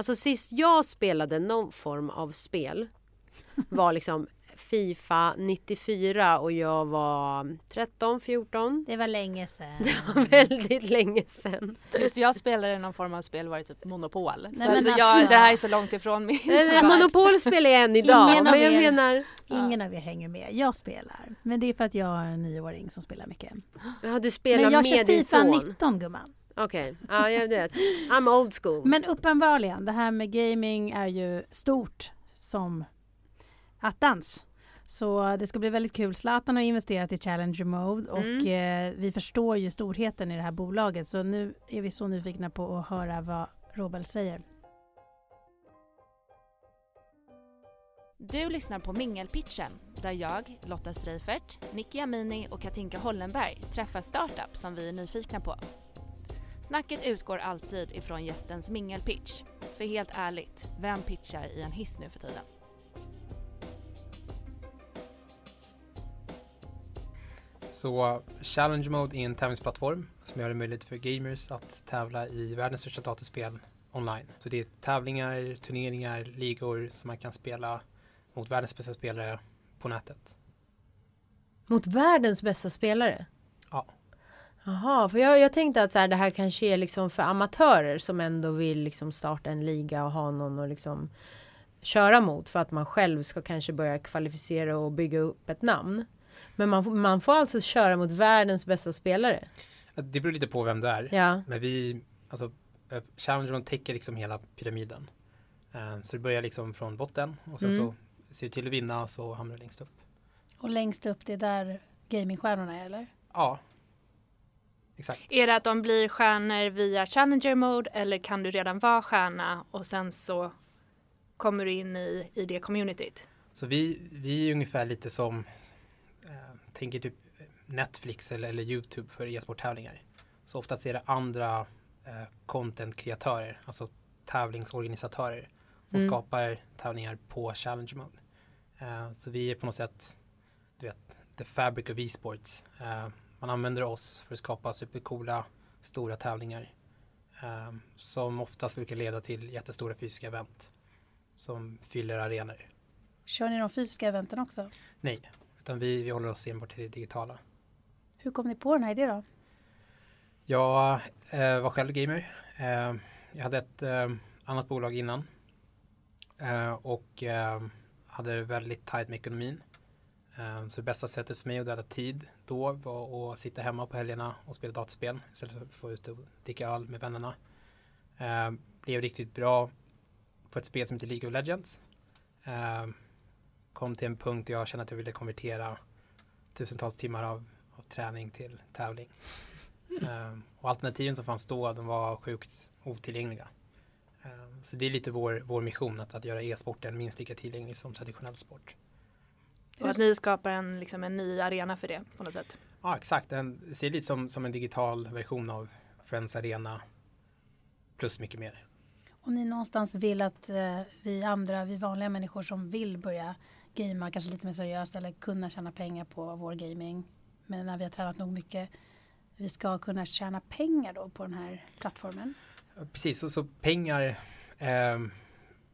Alltså sist jag spelade någon form av spel var liksom Fifa 94 och jag var 13, 14. Det var länge sedan. Det var väldigt länge sedan. Sist jag spelade någon form av spel var det typ Monopol. Nej, så men alltså- jag, det här är så långt ifrån min Eh, Monopol spelar jag än idag. Ingen av Men jag er- menar, Ingen av er hänger med. Jag spelar. Men det är för att jag har en nioåring som spelar mycket. ja, du spelar Men jag med kör din Fifa son. 19 gumman. Okej, ja jag vet. I'm old school. Men uppenbarligen, det här med gaming är ju stort som attans. Så det ska bli väldigt kul. Zlatan har investerat i Challenger Mode och Mm. eh, vi förstår ju storheten i det här bolaget. Så nu är vi så nyfikna på att höra vad Robel säger. Du lyssnar på Mingelpitchen där jag, Lotta Streifert, Nicky Amini och Katinka Hollenberg träffar startup som vi är nyfikna på. Snacket utgår alltid ifrån gästens mingelpitch. För helt ärligt, vem pitchar i en hiss nu för tiden? Så Challenge Mode är en tävlingsplattform som gör det möjligt för gamers att tävla i världens största datorspel online. Så det är tävlingar, turneringar, ligor som man kan spela mot världens bästa spelare på nätet. Mot världens bästa spelare? Ja. Jaha, för jag, jag tänkte att så här, det här kanske är liksom för amatörer som ändå vill liksom starta en liga och ha någon att liksom köra mot för att man själv ska kanske börja kvalificera och bygga upp ett namn. Men man, får- man får alltså köra mot världens bästa spelare? Det beror lite på vem du är. Ja. Men vi, alltså eh, Challenge Mode täcker liksom hela pyramiden. Eh, Så det börjar liksom från botten och sen Mm. så ser du till att vinna så hamnar du längst upp. Och längst upp det är där gamingstjärnorna är eller? Ja. Exakt. Är det att de blir stjärnor via Challenger Mode eller kan du redan vara stjärna och sen så kommer du in i, i det communityt? Så vi, vi är ungefär lite som, eh, tänker typ Netflix eller, eller YouTube för e-sporttävlingar. Så oftast är det andra eh, content-kreatörer, alltså tävlingsorganisatörer som Mm. skapar tävlingar på Challenge Mode. Eh, så vi är på något sätt, du vet, the fabric of e-sports. Eh, man använder oss för att skapa supercoola, stora tävlingar eh, som oftast brukar leda till jättestora fysiska event som fyller arenor. Kör ni de fysiska eventen också? Nej, utan vi, vi håller oss enbart till det digitala. Hur kom ni på den här idén då? Jag eh, var själv gamer. Eh, jag hade ett eh, annat bolag innan. Eh, och eh, hade väldigt tajt med ekonomin. Eh, så det bästa sättet för mig att döda tid då var att sitta hemma på helgerna och spela dataspel istället för att få ut och dricka öl med vännerna. Eh, blev riktigt bra på ett spel som heter League of Legends. Eh, kom till en punkt där jag kände att jag ville konvertera tusentals timmar av, av träning till tävling. Ehm, och alternativen som fanns då, de var sjukt otillgängliga. Ehm, så det är lite vår, vår mission, att, att göra e-sporten minst lika tillgänglig som traditionell sport. Och att ni skapar en, liksom en ny arena för det på något sätt. Ja, exakt. Den ser lite som, som en digital version av Friends Arena plus mycket mer. Och ni någonstans vill att eh, vi andra, vi vanliga människor som vill börja gamea kanske lite mer seriöst eller kunna tjäna pengar på vår gaming. Men när vi har tränat nog mycket, vi ska kunna tjäna pengar då på den här plattformen. Precis, så, så pengar ehm,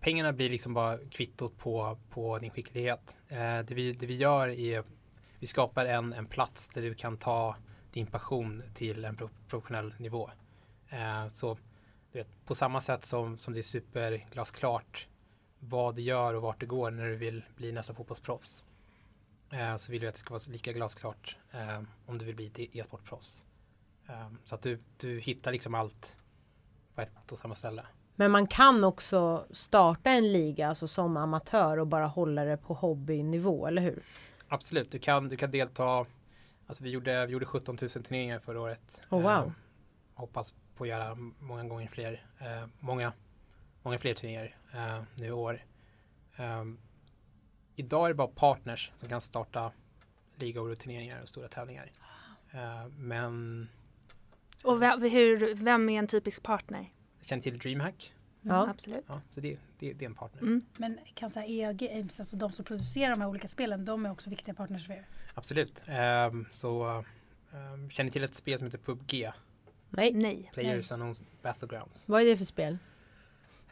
Pengarna blir liksom bara kvittot på, på din skicklighet. Eh, det, vi, det vi gör är Vi skapar en, en plats där du kan ta din passion till en pro, professionell nivå. Eh, så du vet, på samma sätt som, som det är superglasklart vad du gör och vart du går när du vill bli nästa fotbollsproffs. Eh, så vill vi att det ska vara lika glasklart eh, om du vill bli ett e- e-sportproffs. Eh, så att du, du hittar liksom allt på ett och samma ställe. Men man kan också starta en liga alltså som amatör och bara hålla det på hobbynivå, eller hur? Absolut, du kan, du kan delta. Alltså vi gjorde, vi gjorde 17 000 turneringar förra året. Oh, wow. Eh, hoppas på att göra många gånger fler, eh, många, många fler turneringar eh, nu i år. Um, idag är det bara partners som kan starta liga-turneringar och stora tävlingar. Uh, men... Och vem, hur, vem är en typisk partner? Känner till DreamHack. Ja. Mm, absolut. Ja, så det, det, det är en partner. Mm. Men kan säga EA Games, alltså de som producerar de här olika spelen, de är också viktiga partners för er? Absolut. Um, så um, känner till ett spel som heter PubG. Nej. Nej. Players Unknowns Battlegrounds. Vad är det för spel?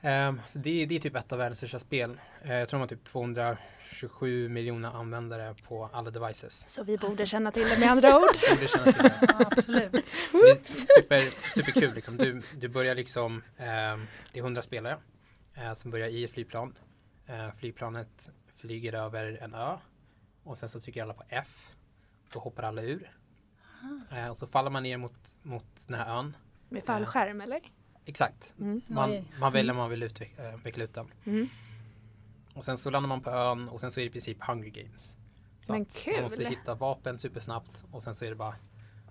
Um, så det, det, är typ ett av världens största spel. Uh, jag tror de har typ 227 miljoner användare på alla devices. Så vi borde alltså. känna till det med andra ord. borde känna till det. ja, absolut. Det är super, superkul liksom. Du, du börjar liksom, um, det är 100 spelare uh, som börjar i ett flygplan. Uh, flygplanet flyger över en ö och sen så trycker alla på F. Då hoppar alla ur. Uh, och så faller man ner mot, mot den här ön. Med fallskärm eller? Exakt. Mm. Man, man väljer om man vill utveckla, utveckla ut den. Mm. Och sen så landar man på ön och sen så är det i princip Hunger Games. Så Men kul! Man måste hitta vapen supersnabbt och sen så är det bara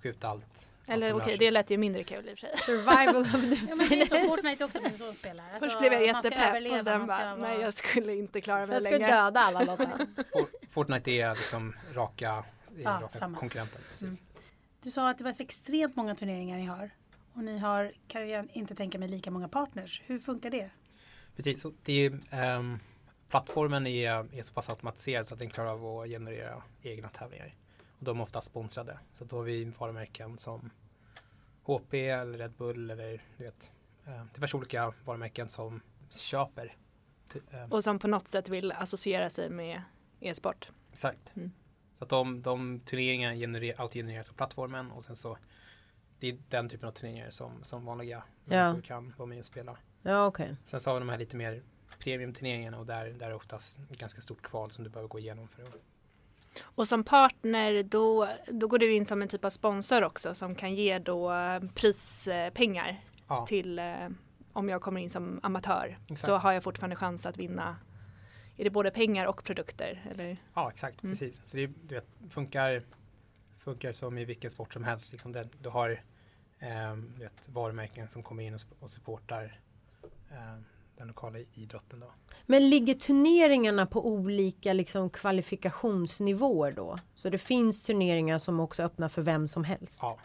skjuta allt. Eller okej, okay, det lät ju mindre kul i och för sig. Survival of the ja, men det är så Fortnite också med så spelar. Alltså, Först blev jag jättepepp och sen bara, nej jag skulle inte klara mig längre. Sen ska döda alla Lotta. Fortnite är liksom raka, är ja, raka konkurrenter. Precis. Mm. Du sa att det var så extremt många turneringar ni har. Och ni har, kan jag inte tänka mig, lika många partners. Hur funkar det? Precis, så det är, um, plattformen är, är så pass automatiserad så att den klarar av att generera egna tävlingar. Och de är ofta sponsrade. Så då har vi varumärken som HP eller Red Bull eller du vet, uh, diverse olika varumärken som köper. Uh, och som på något sätt vill associera sig med e-sport. Exakt. Mm. Så att de, de turneringarna generer, autogenereras av plattformen och sen så det är den typen av turneringar som, som vanliga ja. kan vara med och spela. Ja, okay. Sen så har vi de här lite mer premiumturneringarna och där, där är oftast ett ganska stort kval som du behöver gå igenom för att och som partner då, då går du in som en typ av sponsor också som kan ge då eh, prispengar ja. till eh, om jag kommer in som amatör exakt. så har jag fortfarande chans att vinna. Är det både pengar och produkter? Eller? Ja exakt, mm. precis. Så det du vet, funkar, funkar som i vilken sport som helst. Liksom det, du har eh, vet, varumärken som kommer in och, och supportar eh, den lokala idrotten. Då. Men ligger turneringarna på olika liksom, kvalifikationsnivåer då? Så det finns turneringar som också öppnar för vem som helst? Ja.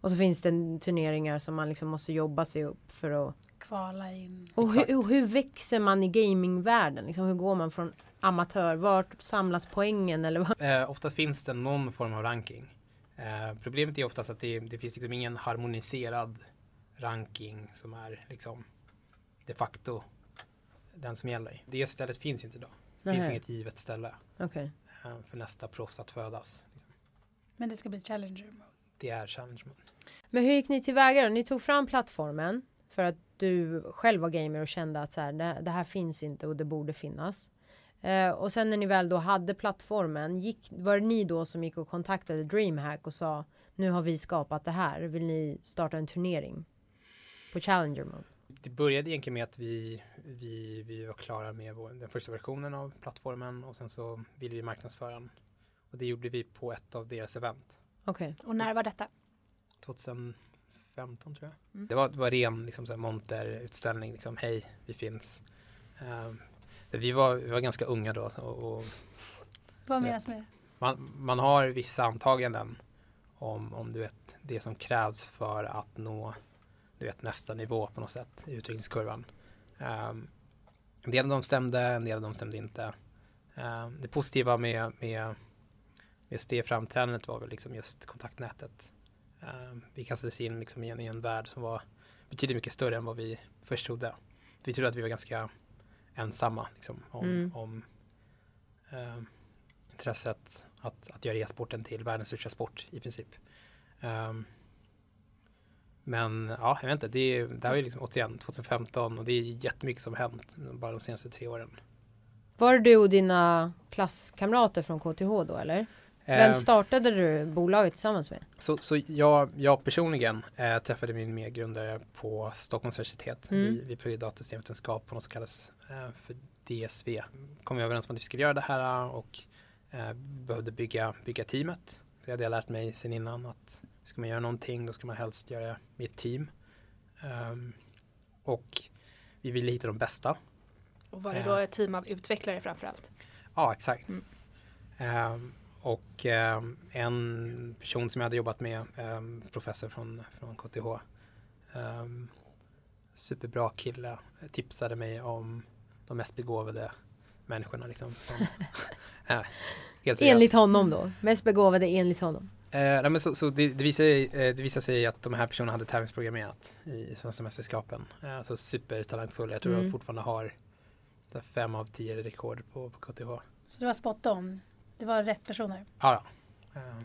Och så finns det turneringar som man liksom måste jobba sig upp för att kvala in. Och hur, och hur, växer man i gamingvärlden? Liksom, hur går man från amatör? Vart samlas poängen? Eller vad? Eh, ofta finns det någon form av ranking. Eh, problemet är oftast att det, det finns liksom ingen harmoniserad ranking som är liksom de facto den som gäller. Det stället finns inte idag. Det finns inget givet ställe okay. Eh, för nästa proffs att födas. Men det ska bli Challenger mode? Det är Challenger mode. Men hur gick ni tillväga då? Ni tog fram plattformen för att du själv var gamer och kände att så här, det, det här finns inte och det borde finnas. Eh, och sen när ni väl då hade plattformen, gick, var det ni då som gick och kontaktade DreamHack och sa nu har vi skapat det här, vill ni starta en turnering på Challenger mode? Det började egentligen med att vi, vi, vi var klara med vår, den första versionen av plattformen och sen så ville vi marknadsföra den. Och det gjorde vi på ett av deras event. Okej. Okay. Och när var detta? 2015 tror jag. Mm. Det, var, det var ren liksom, monterutställning, liksom, hej, vi finns. Um, vi var, vi var ganska unga då. Och, och Vad menas med det? Man, man har vissa antaganden om, om du vet, det som krävs för att nå du vet, nästa nivå på något sätt i utvecklingskurvan. Um, en del av dem stämde, en del av dem stämde inte. Um, det positiva med, med just det framträdandet var väl liksom just kontaktnätet. Um, vi kastades in liksom i, en, i en värld som var betydligt mycket större än vad vi först trodde. Vi trodde att vi var ganska ensamma liksom, om, mm. om eh, intresset att, att göra e-sporten till världens största sport i princip. Um, men ja, jag vet inte, det, är, det här är liksom återigen 2015 och det är jättemycket som hänt bara de senaste tre åren. Var det du och dina klasskamrater från KTH då eller? Vem ehm. startade du bolaget tillsammans med? Så, så jag, jag personligen äh, träffade min medgrundare på Stockholms universitet. Mm. Vi, vi pluggade datasystemvetenskap på något som kallas äh, för DSV. Kom vi överens om att vi skulle göra det här och äh, behövde bygga, bygga teamet. Hade jag lärt mig sen innan att ska man göra någonting då ska man helst göra med ett team. Um, och vi ville hitta de bästa. Och var det då ett team av utvecklare framförallt? Ja, exakt. Mm. Um, och um, en person som jag hade jobbat med, um, professor från, från KTH, superbra kille, tipsade mig om de mest begåvade människorna. Liksom, som, äh, enligt honom då? Mest begåvade enligt honom? Eh, nej, men så, så det, det, visar, eh, det visar sig att de här personerna hade tävlingsprogrammerat i Svenska mästerskapen. Eh, alltså supertalangfulla. Jag tror mm. de fortfarande har fem av tio rekord på, på KTH. Så det var spot on? Det var rätt personer? Ja. Eh,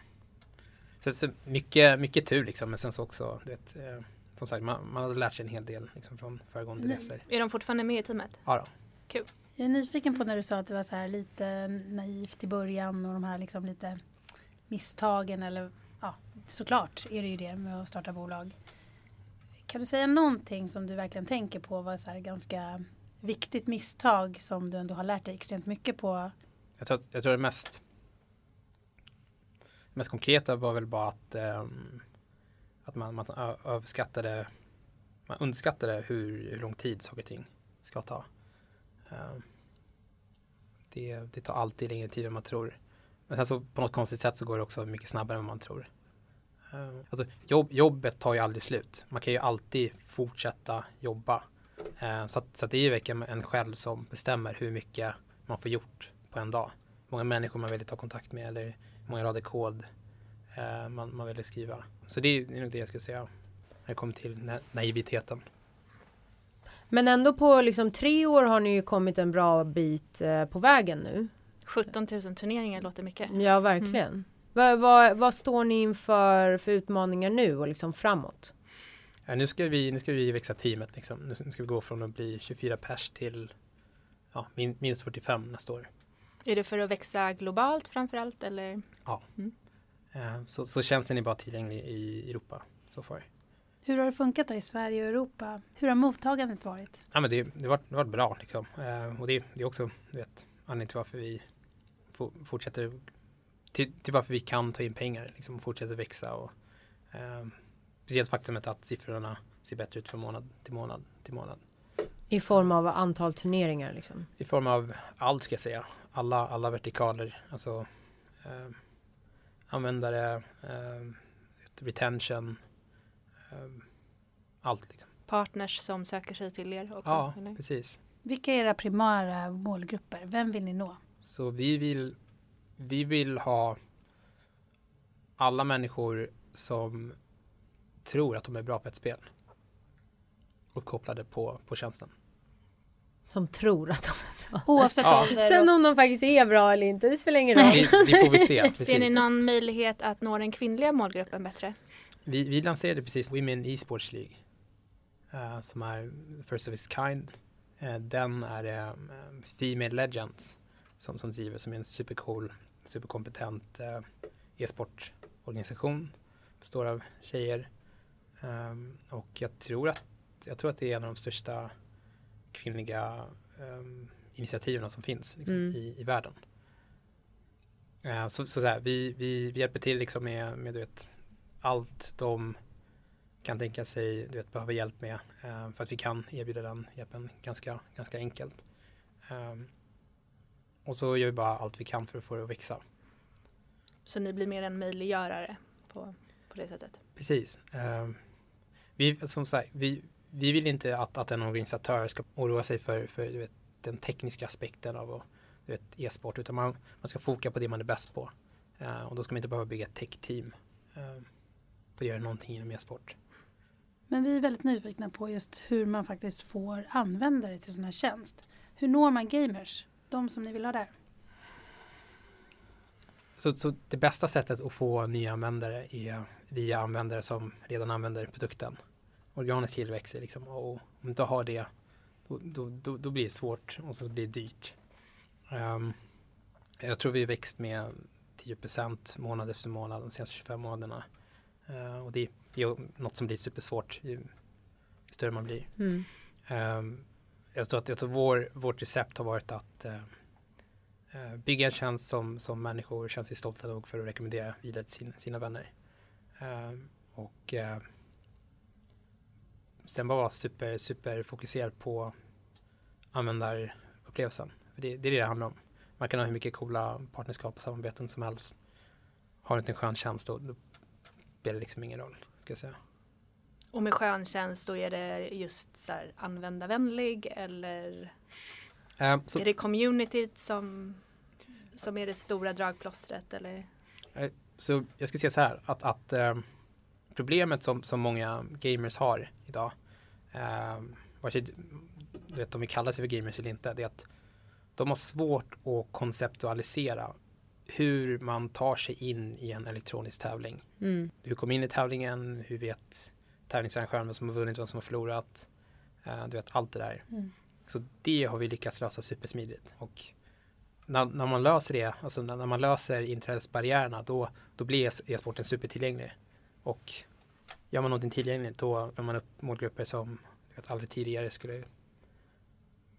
så, så mycket, mycket tur liksom. Men sen så också, du vet, eh, som sagt, man, man hade lärt sig en hel del liksom, från föregående resor. Är de fortfarande med i teamet? Ja. Då. Kul. Jag är nyfiken på när du sa att det var så här lite naivt i början och de här liksom lite misstagen eller ja, såklart är det ju det med att starta bolag. Kan du säga någonting som du verkligen tänker på var så här ganska viktigt misstag som du ändå har lärt dig extremt mycket på? Jag tror, jag tror det mest mest konkreta var väl bara att, um, att man, man överskattade man underskattade hur, hur lång tid saker och ting ska ta. Um, det, det tar alltid längre tid än man tror. Men sen så på något konstigt sätt så går det också mycket snabbare än man tror. Um, alltså jobb, jobbet tar ju aldrig slut. Man kan ju alltid fortsätta jobba. Uh, så, att, så att det är ju verkligen en själv som bestämmer hur mycket man får gjort på en dag. Många människor man vill ta kontakt med eller många rader kod uh, man, man vill skriva. Så det är, det är nog det jag skulle säga när det kommer till na naiviteten. Men ändå på liksom tre år har ni ju kommit en bra bit eh, på vägen nu. 17 000 turneringar låter mycket. Ja, verkligen. Mm. Vad, vad, vad, står ni inför för utmaningar nu och liksom framåt? Ja, nu, ska vi, nu ska vi växa teamet. Liksom. Nu ska vi gå från att bli 24 pers till ja, min, minst 45 nästa år. Är det för att växa globalt framförallt? Eller? Ja. Mm. Uh, så, så tjänsten är bara tillgänglig i Europa så far. Hur har det funkat då i Sverige och Europa? Hur har mottagandet varit? Ja, men det, det, har, det varit bra. Liksom. Uh, och det, det är också du vet, anledningen till varför vi fortsätter till, till varför vi kan ta in pengar liksom, och fortsätter växa. Och, eh, speciellt faktumet att siffrorna ser bättre ut från månad till månad till månad. I form av antal turneringar? Liksom. I form av allt ska jag säga. Alla, alla vertikaler. Alltså eh, användare, eh, retention, eh, allt. Liksom. Partners som söker sig till er också? Ja, eller? precis. Vilka är era primära målgrupper? Vem vill ni nå? Så vi vill, vi vill ha alla människor som tror att de är bra på ett spel uppkopplade på, på tjänsten. Som tror att de. Oavsett ja. ålder. Sen om de faktiskt är bra eller inte, det spelar ingen roll. Det, det får vi se. Precis. Ser ni någon möjlighet att nå den kvinnliga målgruppen bättre? Vi, vi lanserade precis Women Esports League. Uh, som är First of its kind. Uh, den är um, Female Legends som, som driver, som är en supercool, superkompetent eh, e-sportorganisation. Består av tjejer. Um, och jag tror, att, jag tror att det är en av de största kvinnliga um, initiativen som finns liksom, mm. i, i världen. Uh, så, så, så här, vi, vi, vi hjälper till liksom med, med du vet, allt de kan tänka sig du vet, behöva hjälp med. Uh, för att vi kan erbjuda den hjälpen ganska, ganska enkelt. Um, och så gör vi bara allt vi kan för att få det att växa. Så ni blir mer en möjliggörare på, på det sättet? Precis. Uh, vi, som sagt, vi, vi vill inte att, att en organisatör ska oroa sig för, för vet, den tekniska aspekten av e-sport utan man, man ska foka på det man är bäst på. Uh, och då ska man inte behöva bygga ett tech-team uh, för att göra någonting inom e-sport. Men vi är väldigt nyfikna på just hur man faktiskt får användare till sån här tjänst. Hur når man gamers? de som ni vill ha där? Så, så det bästa sättet att få nya användare är via användare som redan använder produkten. Organisk tillväxt liksom, och om du inte har det då, då, då, då, blir det svårt och så blir det dyrt. Um, jag tror vi växt med 10% månad efter månad de senaste 25 månaderna. Uh, och det, är något som blir supersvårt ju större man blir. Mm. Um, jag tror att, jag tror vår, vårt recept har varit att eh, bygga en tjänst som, som människor känner sig stolta nog för att rekommendera vidare till sin, sina vänner. Eh, och eh, sen bara vara super, super fokuserad på användarupplevelsen. Det, det är det det handlar om. Man kan ha hur mycket coola partnerskap och samarbeten som helst. Har du inte en skön tjänst då, då spelar det liksom ingen roll. Ska jag säga. Och med skön tjänst då är det just så här användarvänlig eller um, så, är det communityt som, som är det stora dragplåstret eller? Eh, så jag ska säga så här att, att um, problemet som, som många gamers har idag, um, vare sig du vet, om vi kallar sig för gamers eller inte, det är att de har svårt att konceptualisera hur man tar sig in i en elektronisk tävling. Mm. Hur kom in i tävlingen, hur vet tävlingsarrangören vem som har vunnit, vem som har förlorat. Uh, du vet allt det där. Mm. Så det har vi lyckats lösa supersmidigt. Och när, när man löser det, alltså när, när man löser inträdesbarriärerna, då, då blir e-sporten supertillgänglig. Och gör man någonting tillgängligt, då får man upp målgrupper som vet, aldrig tidigare skulle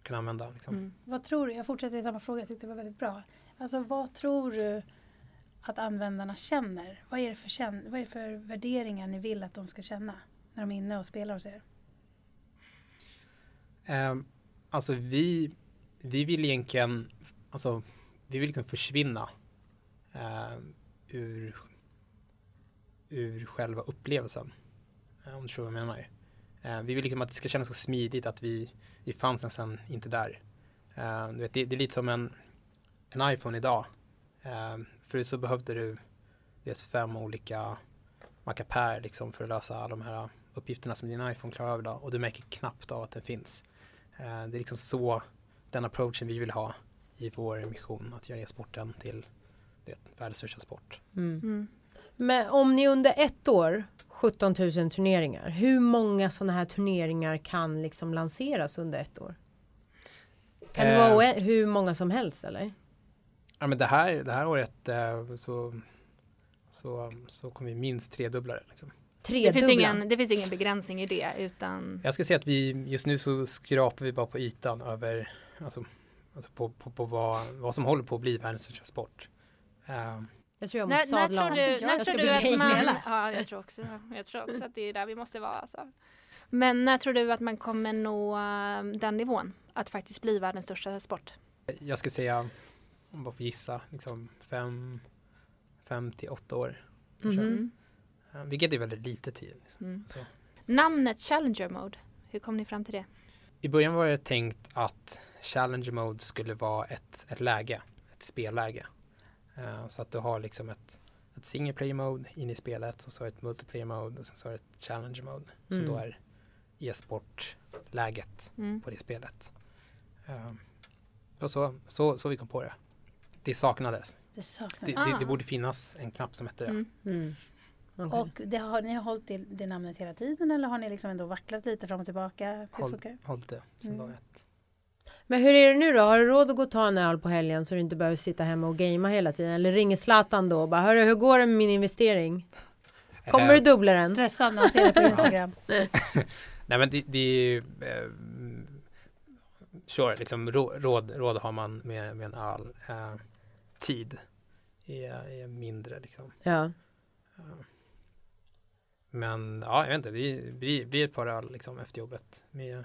kunna använda. Liksom. Mm. Vad tror du, jag fortsätter i samma fråga, jag tyckte det var väldigt bra. Alltså vad tror du att användarna känner? Vad är, det för, vad är för värderingar ni vill att de ska känna när de är inne och spelar hos er? Um, alltså vi, vi vill egentligen, alltså vi vill liksom försvinna uh, ur, ur själva upplevelsen. Uh, om du tror vad jag menar. Uh, vi vill liksom att det ska kännas så smidigt att vi, vi fanns nästan inte där. Uh, du vet, det, det, är lite som en, en iPhone idag. Förut så behövde du vet, fem olika mackapär liksom för att lösa alla de här uppgifterna som din iPhone klarar av idag och du märker knappt av att den finns. Det är liksom så den approachen vi vill ha i vår mission att göra e-sporten till det, världens största sport. Mm. Mm. Men om ni under ett år 17 000 turneringar. Hur många sådana här turneringar kan liksom lanseras under ett år? Kan det vara eh, hur många som helst eller? Ja men det här, det här året eh, så, så, så kommer vi minst tredubbla det. Liksom. Det finns, ingen, det finns ingen begränsning i det utan Jag ska säga att vi just nu så skrapar vi bara på ytan över alltså, alltså på, på, på vad, vad som håller på att bli världens största sport. Uh, jag tror jag måste när, sadla när tror du, när tror du att man, ja, jag tror också, jag tror också att det är där vi måste vara. Alltså. Men när tror du att man kommer nå um, den nivån? Att faktiskt bli världens största sport? Jag ska säga, om jag bara får gissa, liksom fem, fem till åtta år. Mm. Vilket är väldigt lite tid. Liksom. Mm. Namnet Challenger Mode, hur kom ni fram till det? I början var det tänkt att Challenger Mode skulle vara ett, ett läge, ett spelläge. Uh, så att du har liksom ett, ett single player mode in i spelet och så ett multiplayer mode och sen så har du ett challenge mode mm. som då är e-sportläget mm. på det spelet. Uh, och så, så, så vi kom på det. Det saknades. Det, saknades. det, det, det borde finnas en knapp som hette det. Mm. mm. Okay. Och det har ni hållit det, det namnet hela tiden eller har ni liksom ändå vacklat lite fram och tillbaka? Hur Håll, hållit det sedan mm. dag ett. Men hur är det nu då? Har du råd att gå och ta en öl på helgen så du inte behöver sitta hemma och gamea hela tiden? Eller ringer Zlatan då och bara Hörru, hur går det med min investering? Kommer du dubbla den? Stressad när han ser det på Instagram. Nej men det, det är ju eh, sure, liksom råd, råd har man med, med en öl. Eh, tid är, är, mindre liksom. Ja. Eh, men ja, jag vet inte, det blir, blir ett par öl liksom efter jobbet med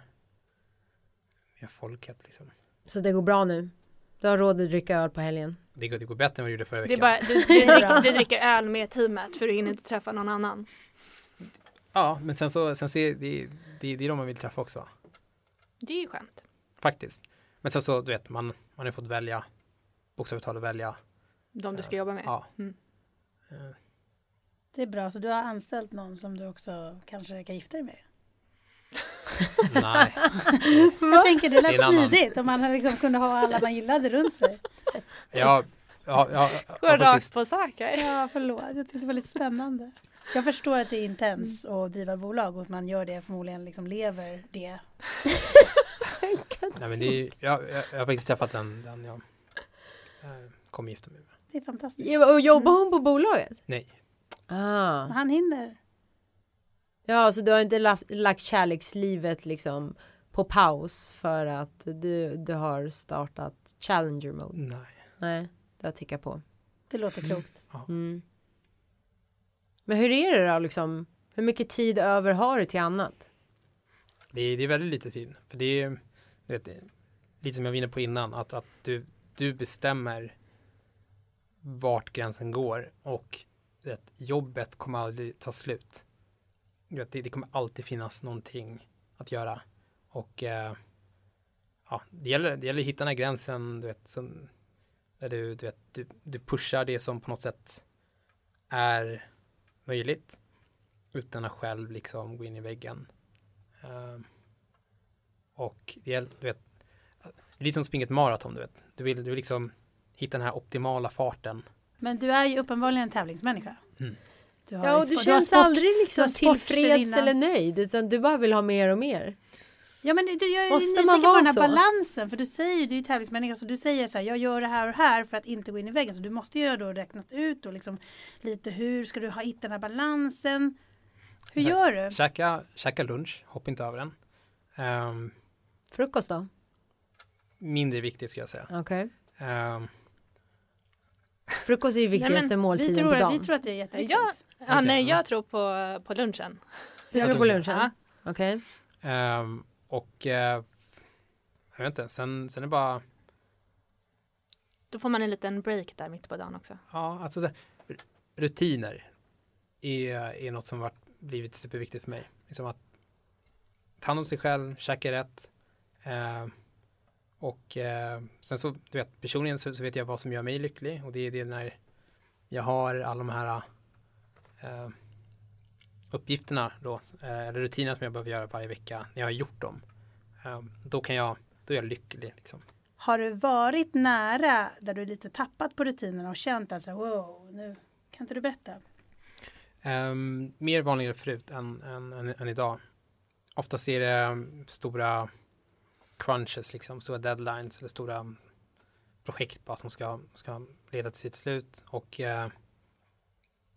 med folket. Liksom. Så det går bra nu? Du har råd att dricka öl på helgen? Det går, det går bättre än vad du gjorde förra veckan. Det är bara, du, du, dricker, du dricker öl med teamet för du hinner inte träffa någon annan. Ja, men sen så, sen så är det, det, det är de man vill träffa också. Det är ju skönt. Faktiskt. Men sen så, du vet, man, man har fått välja, bokstavligt talat välja. De du ska jobba med? Ja. Mm. Det är bra, så du har anställt någon som du också kanske kan gifta dig med? Nej. jag tänker det lät smidigt om man liksom kunde ha alla man gillade runt sig. Ja, ja, ja, Går rakt på sak. Ja, förlåt. Jag tyckte det var lite spännande. Jag förstår att det är intens mm. att driva bolag och att man gör det förmodligen liksom lever det. Nej, men det är, jag, jag, jag har faktiskt träffat den, den jag kommer gifta mig med. Det är fantastiskt. Och jobbar hon på bolaget? Nej. Ah. Han hinner. Ja, så du har inte lagt, lagt kärlekslivet liksom på paus för att du, du har startat Challenger Mode? Nej. Nej, det har tickat på. Det låter klokt. Mm. Men hur är det då liksom? Hur mycket tid över har du till annat? Det är, det är väldigt lite tid. För det är vet, lite som jag var inne på innan, att, att du, du bestämmer vart gränsen går och vet, jobbet kommer aldrig ta slut. Det, det, kommer alltid finnas någonting att göra. Och eh, ja, det gäller, det gäller att hitta den här gränsen, du vet, som, där du, du, vet, du, du pushar det som på något sätt är möjligt utan att själv liksom gå in i väggen. Uh, och det är, du vet, det är lite som springa ett maraton, du vet. Du vill, du vill liksom hitta den här optimala farten. Men du är ju uppenbarligen en tävlingsmänniska. Mm. Du ja, och du, du känns sport, aldrig liksom tillfreds eller nöjd, utan du bara vill ha mer och mer. Ja men du, jag är Måste vara på den här så? balansen för du säger ju, du är ju tävlingsmänniska så du säger så här, jag gör det här och här för att inte gå in i väggen så du måste ju då räknat ut och liksom lite hur ska du ha hittat den här balansen hur gör du? Käka, käka lunch, hoppa inte över den. Um, Frukost då? Mindre viktigt ska jag säga. Okej. Okay. Um, Frukost är ju viktigaste måltiden tror, på dagen. Vi tror att det är jätteviktigt. Ja, ja nej, jag tror på, på lunchen. Du tror på lunchen? Ja. Okej. Okay. Um, ehm, och uh, jag vet inte, sen, sen är det bara Då får man en liten break där mitt på dagen också. Ja, alltså rutiner är, är något som varit blivit superviktigt för mig. Liksom att ta hand om sig själv, käka rätt. Eh, och eh, sen så, du vet, personligen så, så, vet jag vad som gör mig lycklig och det är det när jag har alla de här eh, uppgifterna då, eh, eller rutinerna som jag behöver göra varje vecka, när jag har gjort dem. Eh, då kan jag, då är jag lycklig liksom. Har du varit nära där du lite tappat på rutinerna och känt att wow, nu kan inte du berätta? Um, mer vanligare förut än, än, än, än idag. Oftast är det stora crunches, liksom, stora deadlines eller stora projekt bara som ska, ska leda till sitt slut. Och eh,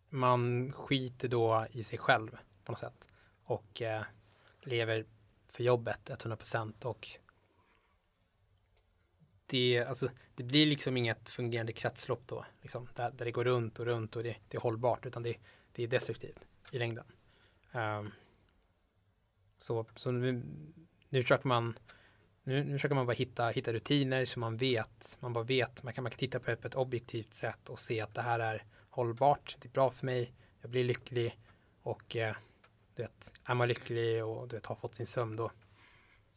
man skiter då i sig själv på något sätt. Och eh, lever för jobbet 100% och det, alltså, det blir liksom inget fungerande kretslopp då, liksom, där, där det går runt och runt och det, det är hållbart, utan det, det är destruktivt i längden. Um, så så nu, nu försöker man nu, nu försöker man bara hitta, hitta rutiner så man vet, man bara vet, man kan, man kan titta på det på ett objektivt sätt och se att det här är hållbart, det är bra för mig, jag blir lycklig och eh, du vet, är man lycklig och du vet, har fått sin sömn då,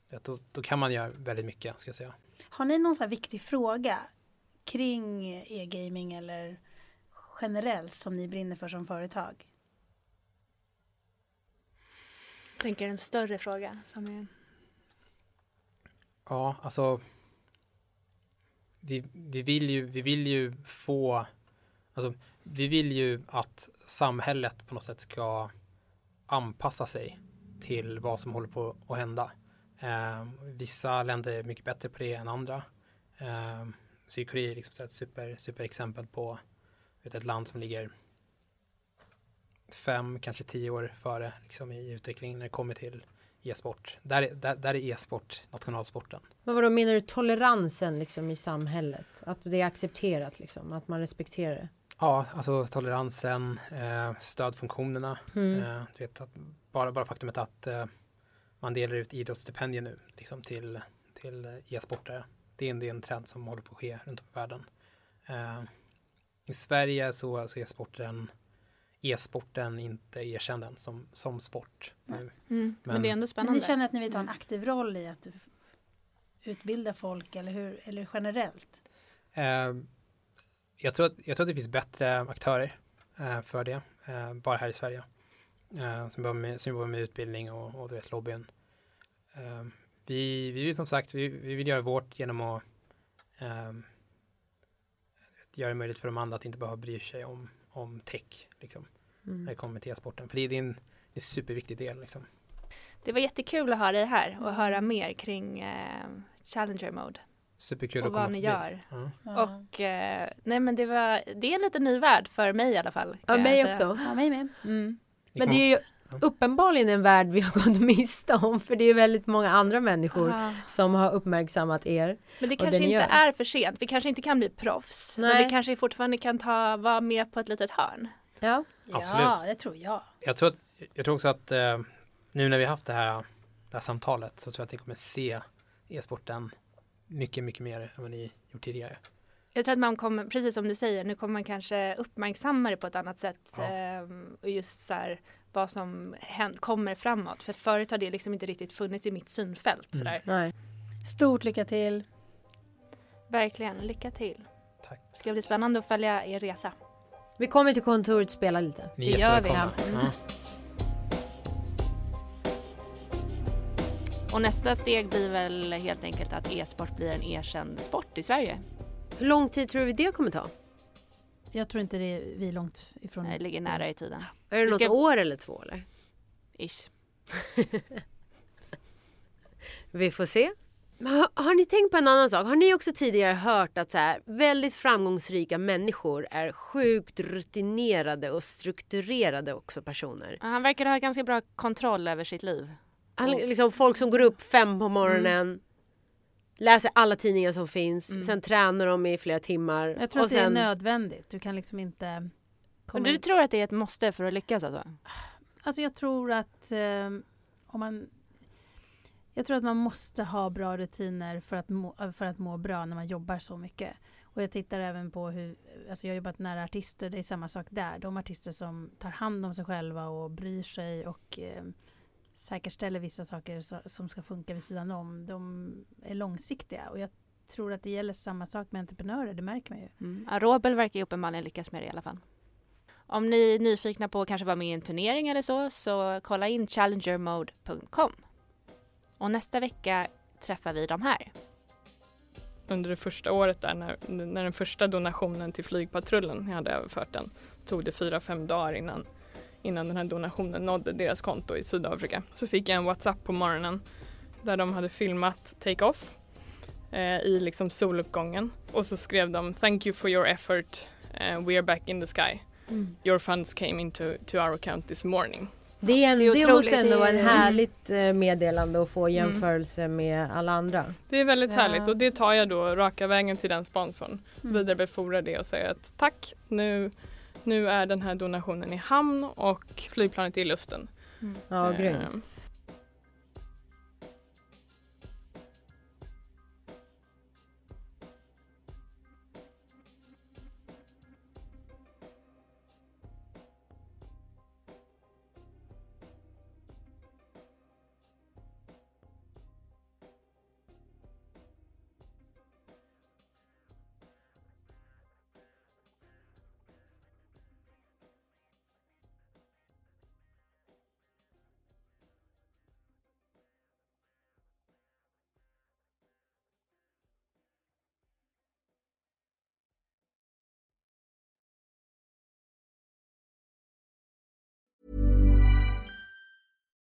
vet, då, då kan man göra väldigt mycket ska jag säga. Har ni någon sån här viktig fråga kring e-gaming eller generellt som ni brinner för som företag? Jag tänker en större fråga som är... Ja, alltså vi, vi, vill ju, vi vill ju få alltså, vi vill ju att samhället på något sätt ska anpassa sig till vad som håller på att hända. Eh, vissa länder är mycket bättre på det än andra. Eh, Sydkorea är liksom ett super, super exempel på vet, ett land som ligger fem, kanske tio år före liksom, i utvecklingen när det kommer till e-sport. Där, där, där är e-sport nationalsporten. Men vadå menar du toleransen liksom i samhället? Att det är accepterat liksom, att man respekterar det? Ja, alltså toleransen, eh, stödfunktionerna. Mm. Eh, du vet, att bara, bara faktumet att eh, man delar ut idrottsstipendier nu liksom, till, till e-sportare. Det är, en, det är en trend som håller på att ske runt om i världen. Eh, i Sverige så, så är sporten e-sporten inte erkänd än som, som sport. Nu. Mm. Men, men, det är ändå spännande. Men ni känner att ni vill ta en aktiv roll i att utbilda folk eller hur? Eller generellt? Eh, jag, tror att, jag tror att det finns bättre aktörer eh, för det, eh, bara här i Sverige. Eh, som, jobbar med, som jobbar med utbildning och, och du vet, lobbyn. Eh, vi, vi vill som sagt, vi, vi vill göra vårt genom att eh, göra det möjligt för de andra att inte behöva bry sig om, om tech. Liksom, mm. När det kommer till e-sporten. För det är en, en superviktig del. Liksom. Det var jättekul att ha dig här och höra mer kring eh, Challenger Mode. Superkul och att komma vad ni gör. Mm. Och eh, nej men det var, det är en lite ny värld för mig i alla fall. Ja, mig också. Ja, mig med. Mm. Men det är ju uppenbarligen en värld vi har gått miste om för det är väldigt många andra människor Aha. som har uppmärksammat er. Men det kanske inte är för sent. Vi kanske inte kan bli proffs. Nej. Men vi kanske fortfarande kan ta, vara med på ett litet hörn. Ja, Absolut. ja det tror jag. Jag tror, att, jag tror också att eh, nu när vi haft det här, det här samtalet så tror jag att ni kommer se e-sporten mycket, mycket mer än vad ni gjort tidigare. Jag tror att man kommer, precis som du säger, nu kommer man kanske uppmärksamma det på ett annat sätt. Ja. Ehm, och just så här, vad som händer, kommer framåt. För förut har det liksom inte riktigt funnits i mitt synfält. Mm. Sådär. Nej. Stort lycka till! Verkligen, lycka till! Tack. Det ska bli spännande att följa er resa. Vi kommer till kontoret och spelar lite. Ni det gör vi. Ja. Mm. Och nästa steg blir väl helt enkelt att e-sport blir en erkänd sport i Sverige. Hur lång tid tror vi det kommer ta? Jag tror inte det är, vi är långt ifrån. Det ligger nära i tiden. Är det något ska... år eller två eller? Ish. vi får se. Har, har, ni tänkt på en annan sak? Har ni också tidigare hört att så här, väldigt framgångsrika människor är sjukt rutinerade och strukturerade också personer? Han verkar ha ganska bra kontroll över sitt liv. Han, liksom folk som går upp fem på morgonen, mm. läser alla tidningar som finns, mm. sen tränar de i flera timmar. Jag tror att sen... det är nödvändigt. Du kan liksom inte... Men du tror att det är ett måste för att lyckas alltså? Alltså jag tror att eh, om man jag tror att man måste ha bra rutiner för att, må, eh, för att må bra när man jobbar så mycket. Och jag tittar även på hur, alltså jag har jobbat nära artister, det är samma sak där. De artister som tar hand om sig själva och bryr sig och eh, säkerställer vissa saker så, som ska funka vid sidan om, de är långsiktiga. Och jag tror att det gäller samma sak med entreprenörer, det märker man ju. Mm. Ja, Robel verkar ju uppenbarligen lyckas med det i alla fall. Om ni är nyfikna på att kanske vara med i en turnering eller så, så kolla in challengermode.com. Och nästa vecka träffar vi de här. Under det första året där när, när den första donationen till flygpatrullen, jag hade överfört den, tog det fyra, fem dagar innan, innan den här donationen nådde deras konto i Sydafrika. Så fick jag en WhatsApp på morgonen där de hade filmat take-off eh, i liksom soluppgången och så skrev de Thank you for your effort, uh, we are back in the sky. Mm. Your funds came into to our account this morning. Det, är en, det, är det måste ändå vara en härligt eh, meddelande att få mm. jämförelse mm. med alla andra. Det är väldigt ja. härligt och det tar jag då raka vägen till den sponsorn. Mm. Vidarebefordrar det och säger att tack, nu, nu är den här donationen i hamn och flygplanet är i luften. Mm. Ja, grymt.